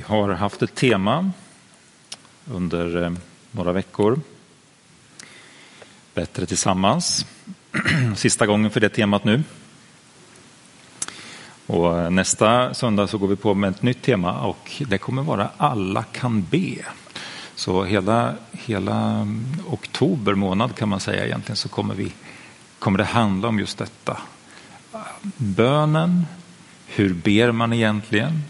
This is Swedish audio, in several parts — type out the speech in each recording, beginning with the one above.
Vi har haft ett tema under eh, några veckor. Bättre tillsammans. Sista gången för det temat nu. Och eh, nästa söndag så går vi på med ett nytt tema och det kommer vara Alla kan be. Så hela, hela mm, oktober månad kan man säga egentligen så kommer, vi, kommer det handla om just detta. Bönen, hur ber man egentligen?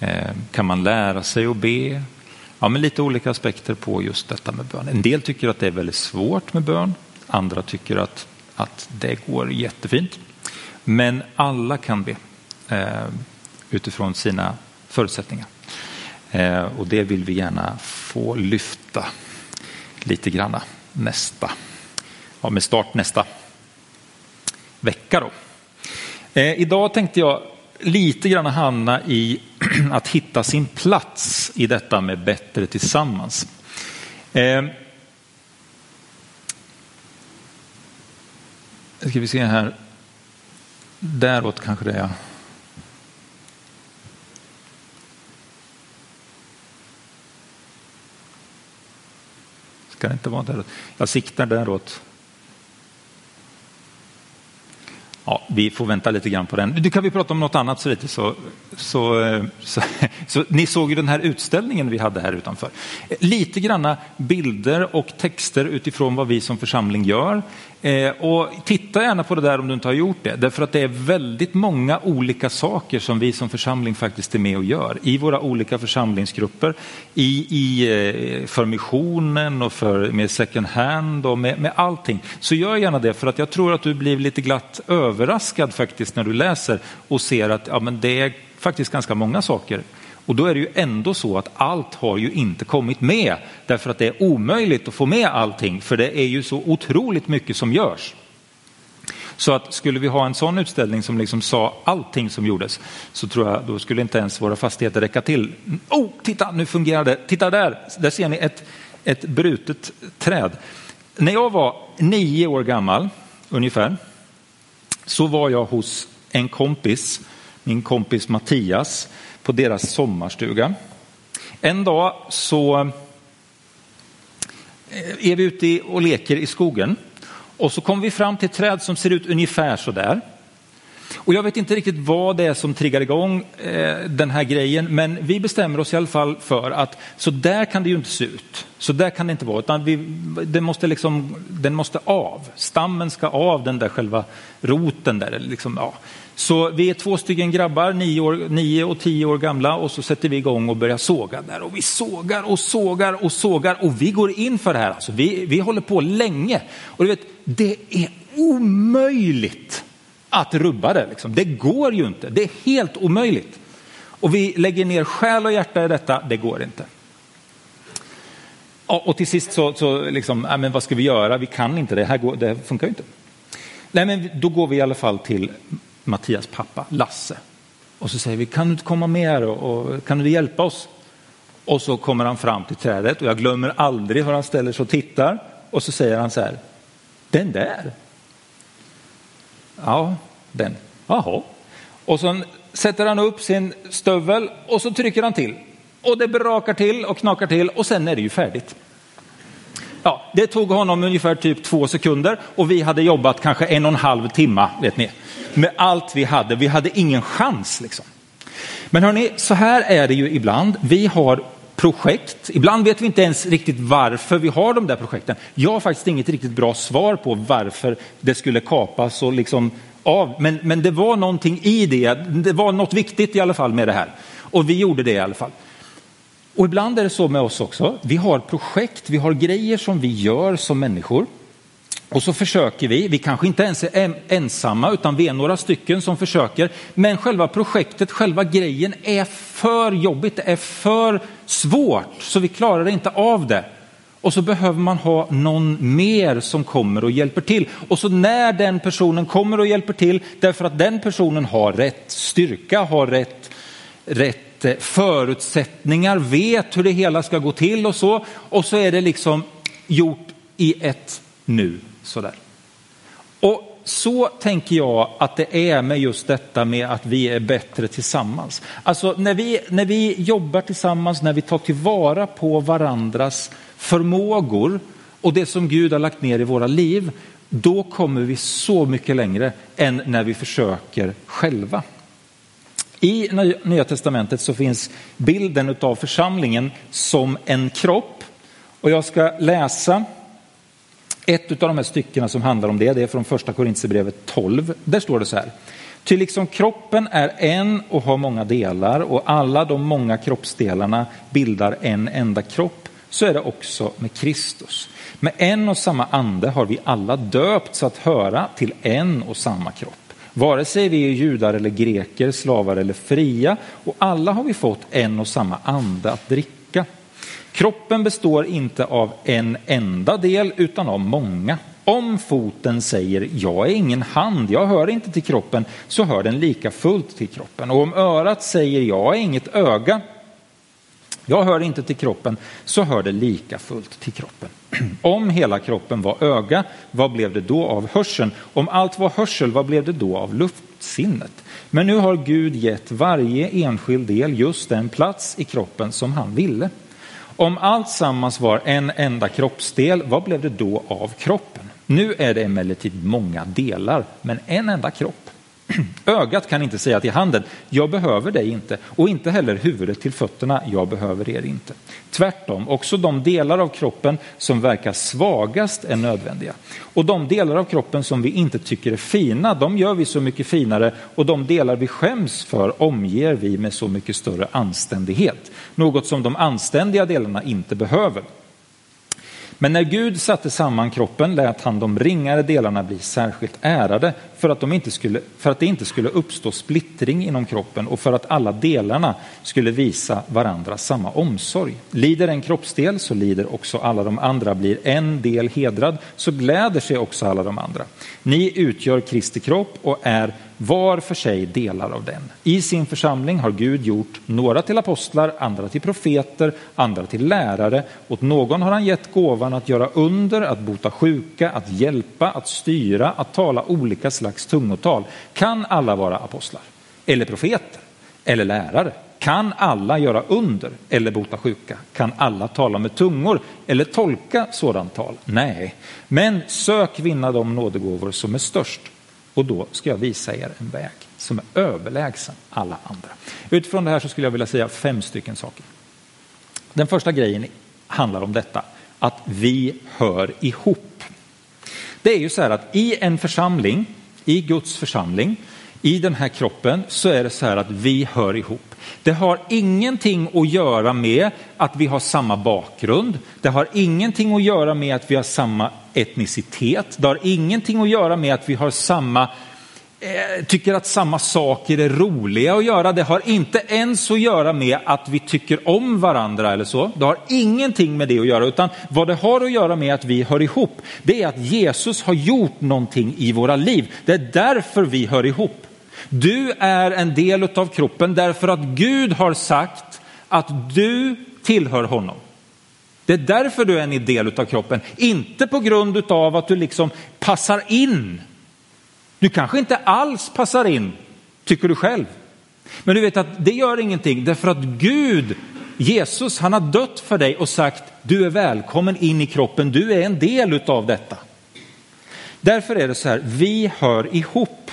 Eh, kan man lära sig att be? Ja, men lite olika aspekter på just detta med bön. En del tycker att det är väldigt svårt med bön. Andra tycker att, att det går jättefint. Men alla kan be eh, utifrån sina förutsättningar. Eh, och det vill vi gärna få lyfta lite granna nästa, ja, med start nästa vecka. Då. Eh, idag tänkte jag lite grann hamna i att hitta sin plats i detta med bättre tillsammans. Eh, ska vi se här. Däråt kanske det är. Ska det inte vara däråt? Jag siktar däråt. Ja, vi får vänta lite grann på den. Du, kan vi prata om något annat så lite. Så, så, eh, så, så, ni såg ju den här utställningen vi hade här utanför. Eh, lite granna bilder och texter utifrån vad vi som församling gör. Eh, och titta gärna på det där om du inte har gjort det. Därför att det är väldigt många olika saker som vi som församling faktiskt är med och gör. I våra olika församlingsgrupper. I, i, eh, för missionen och för, med second hand och med, med allting. Så gör gärna det för att jag tror att du blir lite glatt överraskad faktiskt när du läser och ser att ja, men det är faktiskt ganska många saker och då är det ju ändå så att allt har ju inte kommit med därför att det är omöjligt att få med allting för det är ju så otroligt mycket som görs. Så att skulle vi ha en sån utställning som liksom sa allting som gjordes så tror jag då skulle inte ens våra fastigheter räcka till. Oh, titta nu fungerar det. Titta där, där ser ni ett, ett brutet träd. När jag var nio år gammal ungefär så var jag hos en kompis, min kompis Mattias på deras sommarstuga. En dag så eh, är vi ute och leker i skogen och så kommer vi fram till ett träd som ser ut ungefär så där. Och jag vet inte riktigt vad det är som triggar igång eh, den här grejen, men vi bestämmer oss i alla fall för att så där kan det ju inte se ut. Så där kan det inte vara, utan vi, den, måste liksom, den måste av. Stammen ska av den där själva roten där. Liksom, ja. Så vi är två stycken grabbar, nio, år, nio och tio år gamla och så sätter vi igång och börjar såga där. Och vi sågar och sågar och sågar och vi går in för det här. Alltså, vi, vi håller på länge. Och du vet, det är omöjligt att rubba det. Liksom. Det går ju inte, det är helt omöjligt. Och vi lägger ner själ och hjärta i detta, det går inte. Och till sist så, så liksom, äh, men vad ska vi göra? Vi kan inte, det här går, det funkar ju inte. Nej, men då går vi i alla fall till Mattias pappa Lasse. Och så säger vi, kan du inte komma med här och, och kan du hjälpa oss? Och så kommer han fram till trädet och jag glömmer aldrig hur han ställer sig och tittar. Och så säger han så här, den där. Ja, den. Jaha. Och så sätter han upp sin stövel och så trycker han till. Och det brakar till och knakar till och sen är det ju färdigt. Ja, det tog honom ungefär typ två sekunder och vi hade jobbat kanske en och en halv timme, vet ni. Med allt vi hade, vi hade ingen chans liksom. Men hörni, så här är det ju ibland. Vi har projekt. Ibland vet vi inte ens riktigt varför vi har de där projekten. Jag har faktiskt inget riktigt bra svar på varför det skulle kapas och liksom av. Men, men det var någonting i det. Det var något viktigt i alla fall med det här. Och vi gjorde det i alla fall. Och ibland är det så med oss också. Vi har projekt, vi har grejer som vi gör som människor. Och så försöker vi, vi kanske inte ens är ensamma utan vi är några stycken som försöker. Men själva projektet, själva grejen är för jobbigt, det är för svårt så vi klarar inte av det. Och så behöver man ha någon mer som kommer och hjälper till. Och så när den personen kommer och hjälper till därför att den personen har rätt styrka, har rätt, rätt förutsättningar, vet hur det hela ska gå till och så. Och så är det liksom gjort i ett nu sådär. Och så tänker jag att det är med just detta med att vi är bättre tillsammans. Alltså när vi, när vi jobbar tillsammans, när vi tar tillvara på varandras förmågor och det som Gud har lagt ner i våra liv, då kommer vi så mycket längre än när vi försöker själva. I Nya Testamentet så finns bilden av församlingen som en kropp och jag ska läsa ett av de här styckena som handlar om det, det är från första Korintierbrevet 12. Där står det så här. Ty liksom kroppen är en och har många delar och alla de många kroppsdelarna bildar en enda kropp, så är det också med Kristus. Med en och samma ande har vi alla döpts att höra till en och samma kropp. Vare sig vi är judar eller greker, slavar eller fria, och alla har vi fått en och samma ande att dricka. Kroppen består inte av en enda del utan av många. Om foten säger jag är ingen hand, jag hör inte till kroppen, så hör den lika fullt till kroppen. Och om örat säger jag är inget öga, jag hör inte till kroppen, så hör det lika fullt till kroppen. Om hela kroppen var öga, vad blev det då av hörseln? Om allt var hörsel, vad blev det då av luftsinnet? Men nu har Gud gett varje enskild del just den plats i kroppen som han ville. Om allt sammans var en enda kroppsdel, vad blev det då av kroppen? Nu är det emellertid många delar, men en enda kropp. Ögat kan inte säga till handen, jag behöver dig inte, och inte heller huvudet till fötterna, jag behöver er inte. Tvärtom, också de delar av kroppen som verkar svagast är nödvändiga. Och de delar av kroppen som vi inte tycker är fina, de gör vi så mycket finare, och de delar vi skäms för omger vi med så mycket större anständighet. Något som de anständiga delarna inte behöver. Men när Gud satte samman kroppen lät han de ringare delarna bli särskilt ärade för att, de inte skulle, för att det inte skulle uppstå splittring inom kroppen och för att alla delarna skulle visa varandra samma omsorg. Lider en kroppsdel så lider också alla de andra. Blir en del hedrad så gläder sig också alla de andra. Ni utgör Kristi kropp och är var för sig delar av den. I sin församling har Gud gjort några till apostlar, andra till profeter, andra till lärare. Åt någon har han gett gåvan att göra under, att bota sjuka, att hjälpa, att styra, att tala olika slags tungotal. Kan alla vara apostlar? Eller profeter? Eller lärare? Kan alla göra under eller bota sjuka? Kan alla tala med tungor eller tolka sådant tal? Nej, men sök vinna de nådegåvor som är störst och då ska jag visa er en väg som är överlägsen alla andra. Utifrån det här så skulle jag vilja säga fem stycken saker. Den första grejen handlar om detta, att vi hör ihop. Det är ju så här att i en församling, i Guds församling, i den här kroppen så är det så här att vi hör ihop. Det har ingenting att göra med att vi har samma bakgrund. Det har ingenting att göra med att vi har samma etnicitet. Det har ingenting att göra med att vi har samma eh, tycker att samma saker är roliga att göra. Det har inte ens att göra med att vi tycker om varandra eller så. Det har ingenting med det att göra, utan vad det har att göra med att vi hör ihop, det är att Jesus har gjort någonting i våra liv. Det är därför vi hör ihop. Du är en del av kroppen därför att Gud har sagt att du tillhör honom. Det är därför du är en del av kroppen, inte på grund av att du liksom passar in. Du kanske inte alls passar in, tycker du själv. Men du vet att det gör ingenting, därför att Gud, Jesus, han har dött för dig och sagt du är välkommen in i kroppen, du är en del av detta. Därför är det så här, vi hör ihop.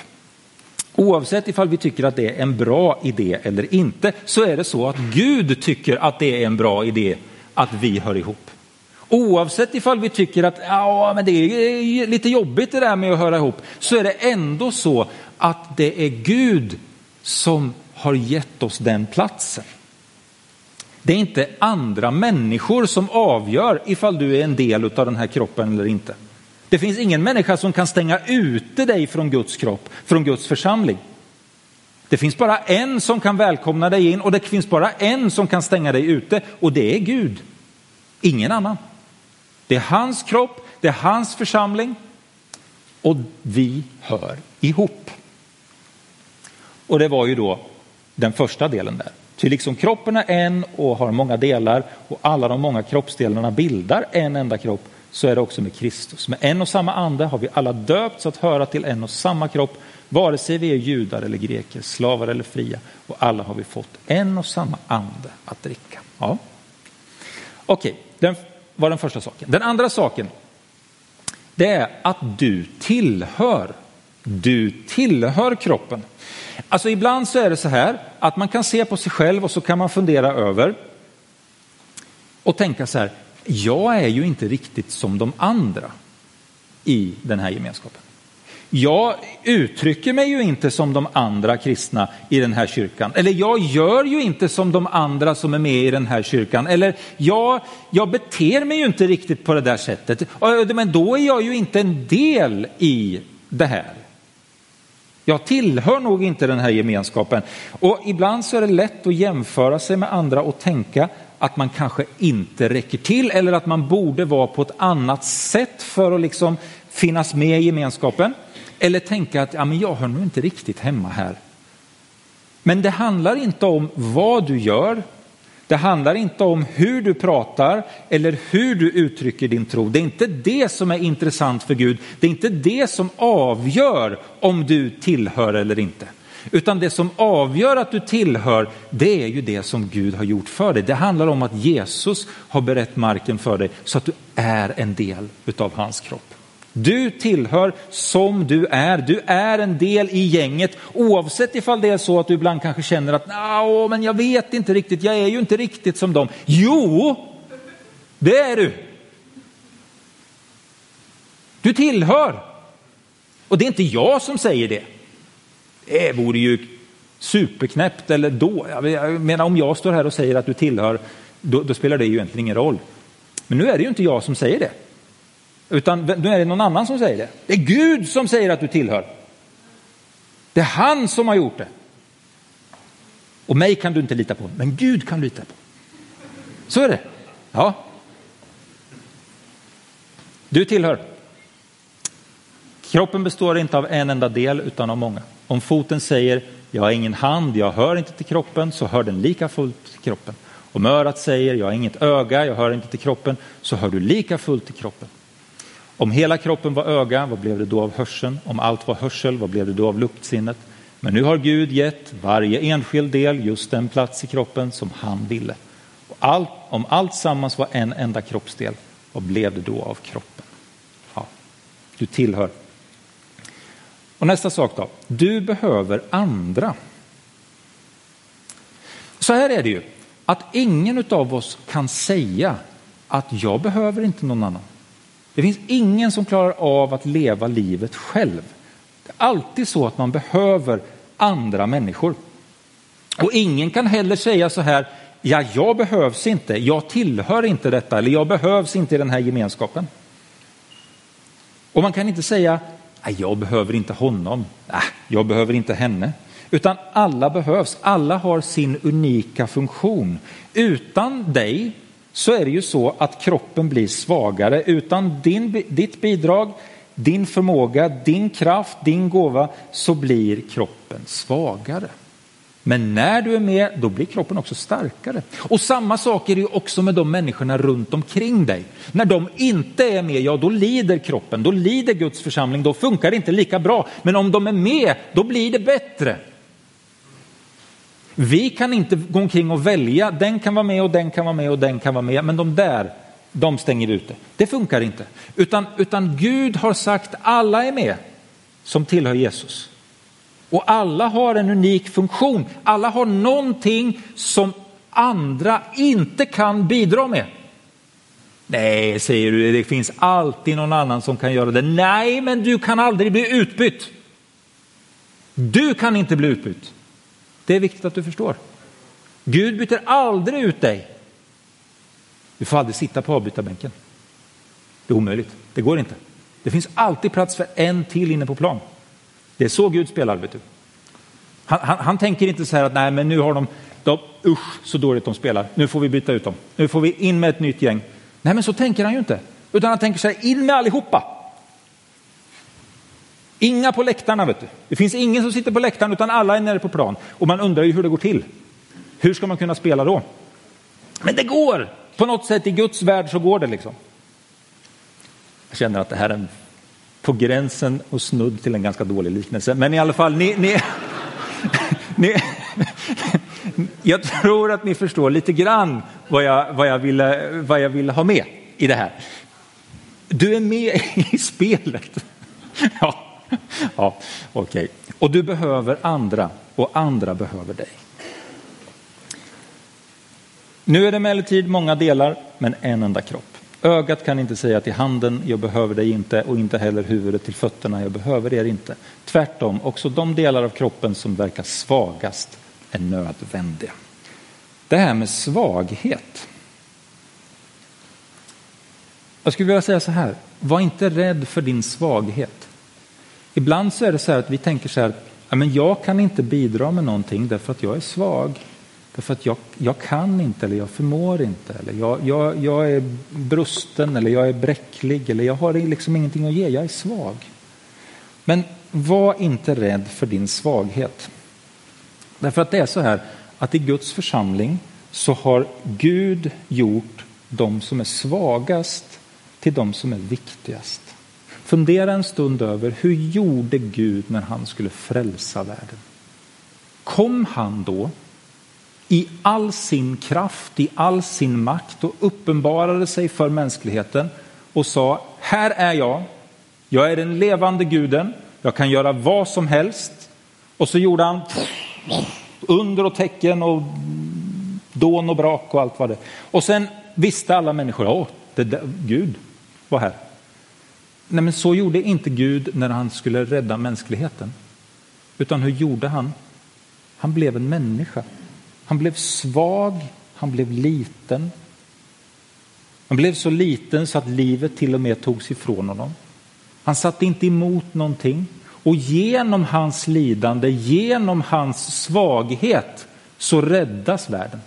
Oavsett ifall vi tycker att det är en bra idé eller inte, så är det så att Gud tycker att det är en bra idé att vi hör ihop. Oavsett ifall vi tycker att ja, men det är lite jobbigt det där med att höra ihop, så är det ändå så att det är Gud som har gett oss den platsen. Det är inte andra människor som avgör ifall du är en del av den här kroppen eller inte. Det finns ingen människa som kan stänga ute dig från Guds kropp, från Guds församling. Det finns bara en som kan välkomna dig in och det finns bara en som kan stänga dig ute och det är Gud. Ingen annan. Det är hans kropp, det är hans församling och vi hör ihop. Och det var ju då den första delen där. Ty liksom kroppen är en och har många delar och alla de många kroppsdelarna bildar en enda kropp så är det också med Kristus. Med en och samma ande har vi alla döpts att höra till en och samma kropp, vare sig vi är judar eller greker, slavar eller fria. Och alla har vi fått en och samma ande att dricka. Ja. Okej, den var den första saken. Den andra saken, det är att du tillhör. Du tillhör kroppen. Alltså ibland så är det så här att man kan se på sig själv och så kan man fundera över och tänka så här, jag är ju inte riktigt som de andra i den här gemenskapen. Jag uttrycker mig ju inte som de andra kristna i den här kyrkan. Eller jag gör ju inte som de andra som är med i den här kyrkan. Eller jag, jag beter mig ju inte riktigt på det där sättet. Eh, men då är jag ju inte en del i det här. Jag tillhör nog inte den här gemenskapen. Och ibland så är det lätt att jämföra sig med andra och tänka att man kanske inte räcker till eller att man borde vara på ett annat sätt för att liksom finnas med i gemenskapen. Eller tänka att ja, men jag hör nog inte riktigt hemma här. Men det handlar inte om vad du gör. Det handlar inte om hur du pratar eller hur du uttrycker din tro. Det är inte det som är intressant för Gud. Det är inte det som avgör om du tillhör eller inte. Utan det som avgör att du tillhör, det är ju det som Gud har gjort för dig. Det handlar om att Jesus har berett marken för dig så att du är en del utav hans kropp. Du tillhör som du är. Du är en del i gänget oavsett ifall det är så att du ibland kanske känner att Nå, men jag vet inte riktigt, jag är ju inte riktigt som dem. Jo, det är du. Du tillhör. Och det är inte jag som säger det. Det vore ju superknäppt eller då. Jag menar om jag står här och säger att du tillhör, då, då spelar det ju egentligen ingen roll. Men nu är det ju inte jag som säger det. Utan nu är det någon annan som säger det. Det är Gud som säger att du tillhör. Det är han som har gjort det. Och mig kan du inte lita på, men Gud kan du lita på. Så är det. Ja. Du tillhör. Kroppen består inte av en enda del utan av många. Om foten säger jag har ingen hand, jag hör inte till kroppen, så hör den lika fullt till kroppen. Om örat säger jag har inget öga, jag hör inte till kroppen, så hör du lika fullt till kroppen. Om hela kroppen var öga, vad blev det då av hörseln? Om allt var hörsel, vad blev det då av luktsinnet? Men nu har Gud gett varje enskild del just den plats i kroppen som han ville. Och allt, om allt sammans var en enda kroppsdel, vad blev det då av kroppen? Ja, du tillhör. Och nästa sak då, du behöver andra. Så här är det ju, att ingen av oss kan säga att jag behöver inte någon annan. Det finns ingen som klarar av att leva livet själv. Det är alltid så att man behöver andra människor. Och ingen kan heller säga så här, ja, jag behövs inte, jag tillhör inte detta eller jag behövs inte i den här gemenskapen. Och man kan inte säga, jag behöver inte honom, jag behöver inte henne. Utan alla behövs, alla har sin unika funktion. Utan dig så är det ju så att kroppen blir svagare. Utan din, ditt bidrag, din förmåga, din kraft, din gåva så blir kroppen svagare. Men när du är med, då blir kroppen också starkare. Och samma sak är det ju också med de människorna runt omkring dig. När de inte är med, ja då lider kroppen, då lider Guds församling, då funkar det inte lika bra. Men om de är med, då blir det bättre. Vi kan inte gå omkring och välja, den kan vara med och den kan vara med och den kan vara med, men de där, de stänger vi ute. Det funkar inte. Utan, utan Gud har sagt alla är med som tillhör Jesus. Och alla har en unik funktion. Alla har någonting som andra inte kan bidra med. Nej, säger du, det finns alltid någon annan som kan göra det. Nej, men du kan aldrig bli utbytt. Du kan inte bli utbytt. Det är viktigt att du förstår. Gud byter aldrig ut dig. Du får aldrig sitta på avbytarbänken. Det är omöjligt. Det går inte. Det finns alltid plats för en till inne på plan. Det är så Gud spelar. Vet du. Han, han, han, tänker inte så här att nej, men nu har de, de, usch så dåligt de spelar. Nu får vi byta ut dem. Nu får vi in med ett nytt gäng. Nej, men så tänker han ju inte. Utan han tänker så här, in med allihopa. Inga på läktarna, vet du. Det finns ingen som sitter på läktaren utan alla är nere på plan. Och man undrar ju hur det går till. Hur ska man kunna spela då? Men det går! På något sätt i Guds värld så går det liksom. Jag känner att det här är en på gränsen och snudd till en ganska dålig liknelse. Men i alla fall, ni, ni, ni, jag tror att ni förstår lite grann vad jag, vad, jag ville, vad jag ville ha med i det här. Du är med i spelet. Ja, ja okej. Okay. Och du behöver andra och andra behöver dig. Nu är det emellertid många delar, men en enda kropp. Ögat kan inte säga till handen, jag behöver dig inte, och inte heller huvudet till fötterna, jag behöver er inte. Tvärtom, också de delar av kroppen som verkar svagast är nödvändiga. Det här med svaghet. Jag skulle vilja säga så här, var inte rädd för din svaghet. Ibland så är det så här att vi tänker så här, ja, men jag kan inte bidra med någonting därför att jag är svag. Därför att jag, jag kan inte eller jag förmår inte eller jag, jag, jag är brusten eller jag är bräcklig eller jag har liksom ingenting att ge, jag är svag. Men var inte rädd för din svaghet. Därför att det är så här att i Guds församling så har Gud gjort de som är svagast till de som är viktigast. Fundera en stund över hur gjorde Gud när han skulle frälsa världen? Kom han då i all sin kraft, i all sin makt och uppenbarade sig för mänskligheten och sa, här är jag, jag är den levande guden, jag kan göra vad som helst. Och så gjorde han under och tecken och dån och brak och allt vad det Och sen visste alla människor, åh, det där, Gud var här. Nej, men så gjorde inte Gud när han skulle rädda mänskligheten. Utan hur gjorde han? Han blev en människa. Han blev svag, han blev liten. Han blev så liten så att livet till och med togs ifrån honom. Han satte inte emot någonting. Och genom hans lidande, genom hans svaghet så räddas världen.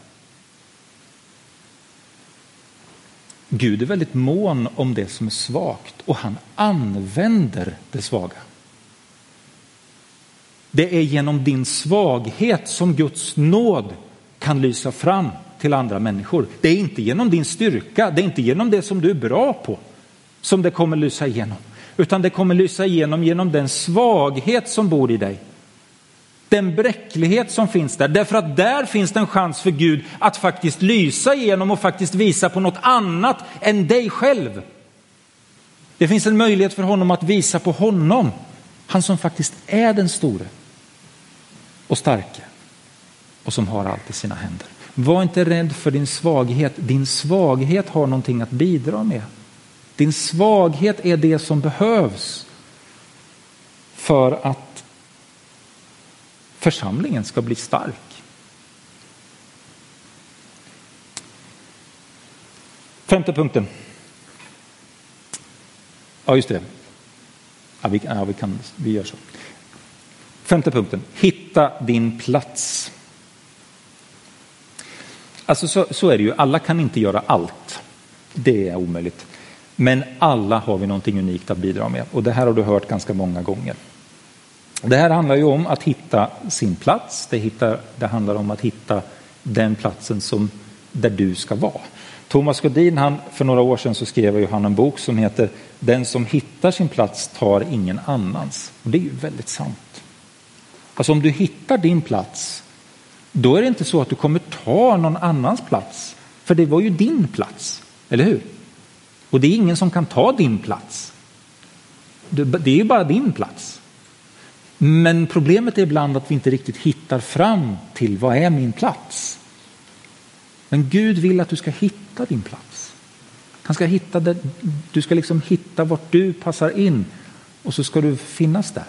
Gud är väldigt mån om det som är svagt och han använder det svaga. Det är genom din svaghet som Guds nåd kan lysa fram till andra människor. Det är inte genom din styrka, det är inte genom det som du är bra på som det kommer lysa igenom, utan det kommer lysa igenom genom den svaghet som bor i dig. Den bräcklighet som finns där, därför att där finns det en chans för Gud att faktiskt lysa igenom och faktiskt visa på något annat än dig själv. Det finns en möjlighet för honom att visa på honom, han som faktiskt är den store och starke och som har allt i sina händer. Var inte rädd för din svaghet. Din svaghet har någonting att bidra med. Din svaghet är det som behövs för att församlingen ska bli stark. Femte punkten. Ja, just det. Ja, vi, ja, vi, kan, vi gör så. Femte punkten. Hitta din plats. Alltså så, så, är det ju, alla kan inte göra allt. Det är omöjligt. Men alla har vi någonting unikt att bidra med och det här har du hört ganska många gånger. Det här handlar ju om att hitta sin plats. Det, hittar, det handlar om att hitta den platsen som, där du ska vara. Thomas Godin, han, för några år sedan så skrev han en bok som heter Den som hittar sin plats tar ingen annans. Och det är ju väldigt sant. Alltså om du hittar din plats då är det inte så att du kommer ta någon annans plats. För det var ju din plats, eller hur? Och det är ingen som kan ta din plats. Det är ju bara din plats. Men problemet är ibland att vi inte riktigt hittar fram till vad är min plats? Men Gud vill att du ska hitta din plats. Han ska hitta det, du ska liksom hitta vart du passar in och så ska du finnas där.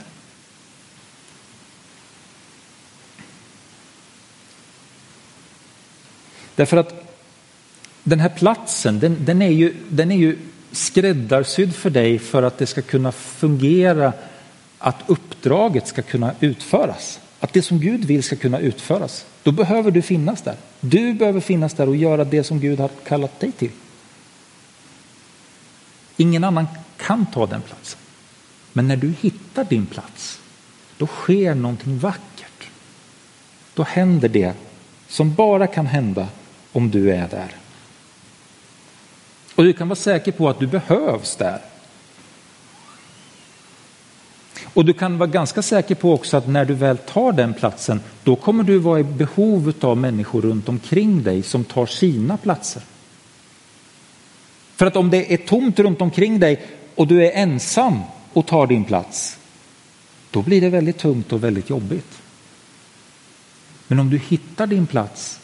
Därför att den här platsen, den, den, är ju, den är ju skräddarsydd för dig för att det ska kunna fungera, att uppdraget ska kunna utföras. Att det som Gud vill ska kunna utföras. Då behöver du finnas där. Du behöver finnas där och göra det som Gud har kallat dig till. Ingen annan kan ta den platsen. Men när du hittar din plats, då sker någonting vackert. Då händer det som bara kan hända om du är där. Och du kan vara säker på att du behövs där. Och du kan vara ganska säker på också att när du väl tar den platsen, då kommer du vara i behov av människor runt omkring dig som tar sina platser. För att om det är tomt runt omkring dig och du är ensam och tar din plats, då blir det väldigt tungt och väldigt jobbigt. Men om du hittar din plats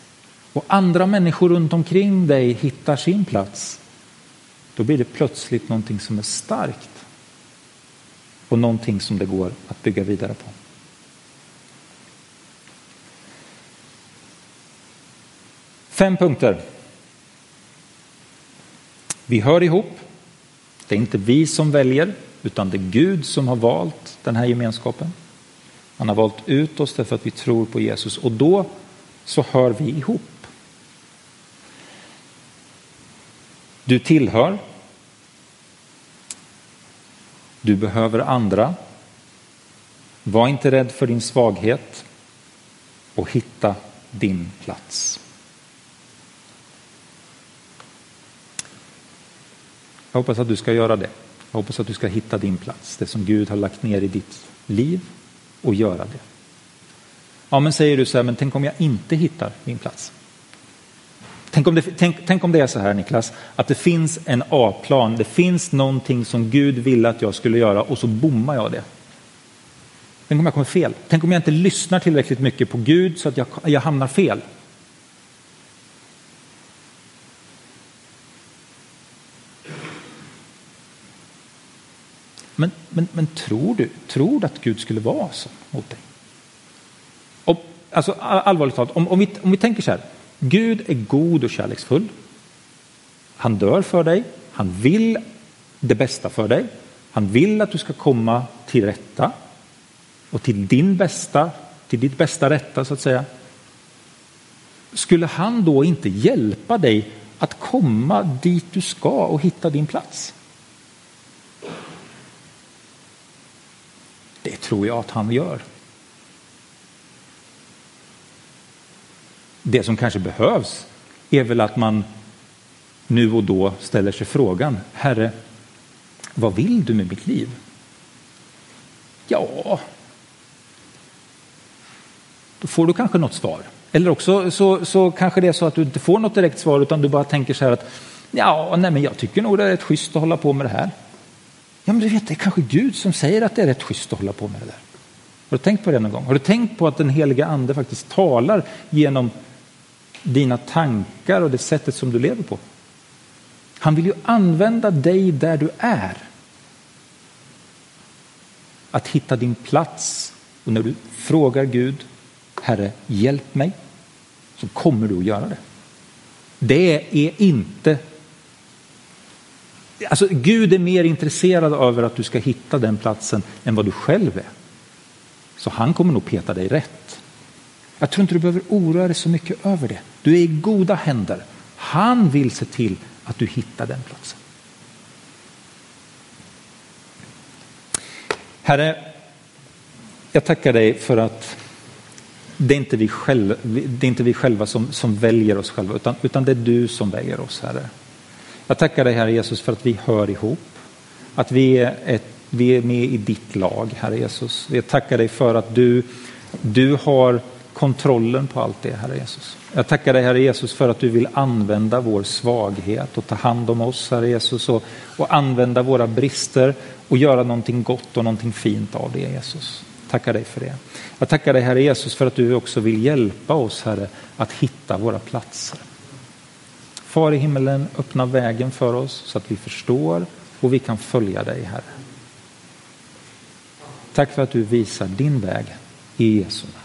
och andra människor runt omkring dig hittar sin plats, då blir det plötsligt någonting som är starkt och någonting som det går att bygga vidare på. Fem punkter. Vi hör ihop. Det är inte vi som väljer, utan det är Gud som har valt den här gemenskapen. Han har valt ut oss därför att vi tror på Jesus och då så hör vi ihop. Du tillhör. Du behöver andra. Var inte rädd för din svaghet och hitta din plats. Jag hoppas att du ska göra det. Jag hoppas att du ska hitta din plats, det som Gud har lagt ner i ditt liv och göra det. Ja, men säger du så här, men tänk om jag inte hittar min plats? Tänk om, det, tänk, tänk om det är så här Niklas, att det finns en A-plan, det finns någonting som Gud ville att jag skulle göra och så bommar jag det. Tänk om jag kommer fel? Tänk om jag inte lyssnar tillräckligt mycket på Gud så att jag, jag hamnar fel? Men, men, men tror du tror du att Gud skulle vara så mot dig? Och, alltså, allvarligt talat, om, om, vi, om vi tänker så här. Gud är god och kärleksfull. Han dör för dig. Han vill det bästa för dig. Han vill att du ska komma till rätta och till din bästa, till ditt bästa rätta så att säga. Skulle han då inte hjälpa dig att komma dit du ska och hitta din plats? Det tror jag att han gör. Det som kanske behövs är väl att man nu och då ställer sig frågan, Herre, vad vill du med mitt liv? Ja, då får du kanske något svar. Eller också så, så kanske det är så att du inte får något direkt svar utan du bara tänker så här att ja, nej, men jag tycker nog det är rätt schysst att hålla på med det här. Ja, men du vet, det är kanske Gud som säger att det är rätt schysst att hålla på med det där. Har du tänkt på det någon gång? Har du tänkt på att den heliga ande faktiskt talar genom dina tankar och det sättet som du lever på? Han vill ju använda dig där du är. Att hitta din plats. Och när du frågar Gud, Herre, hjälp mig, så kommer du att göra det. Det är inte Alltså, Gud är mer intresserad av att du ska hitta den platsen än vad du själv är. Så han kommer nog peta dig rätt. Jag tror inte du behöver oroa dig så mycket över det. Du är i goda händer. Han vill se till att du hittar den platsen. Herre, jag tackar dig för att det är inte vi själva, det är inte vi själva som, som väljer oss själva utan, utan det är du som väljer oss, Herre. Jag tackar dig Herre Jesus för att vi hör ihop. Att vi är, ett, vi är med i ditt lag, Herre Jesus. Jag tackar dig för att du, du har kontrollen på allt det, Herre Jesus. Jag tackar dig, Herre Jesus, för att du vill använda vår svaghet och ta hand om oss, Herre Jesus, och, och använda våra brister och göra någonting gott och någonting fint av det, Jesus. Tackar dig för det. Jag tackar dig, Herre Jesus, för att du också vill hjälpa oss, Herre, att hitta våra platser. Far i himmelen, öppna vägen för oss så att vi förstår och vi kan följa dig, Herre. Tack för att du visar din väg i Jesu namn.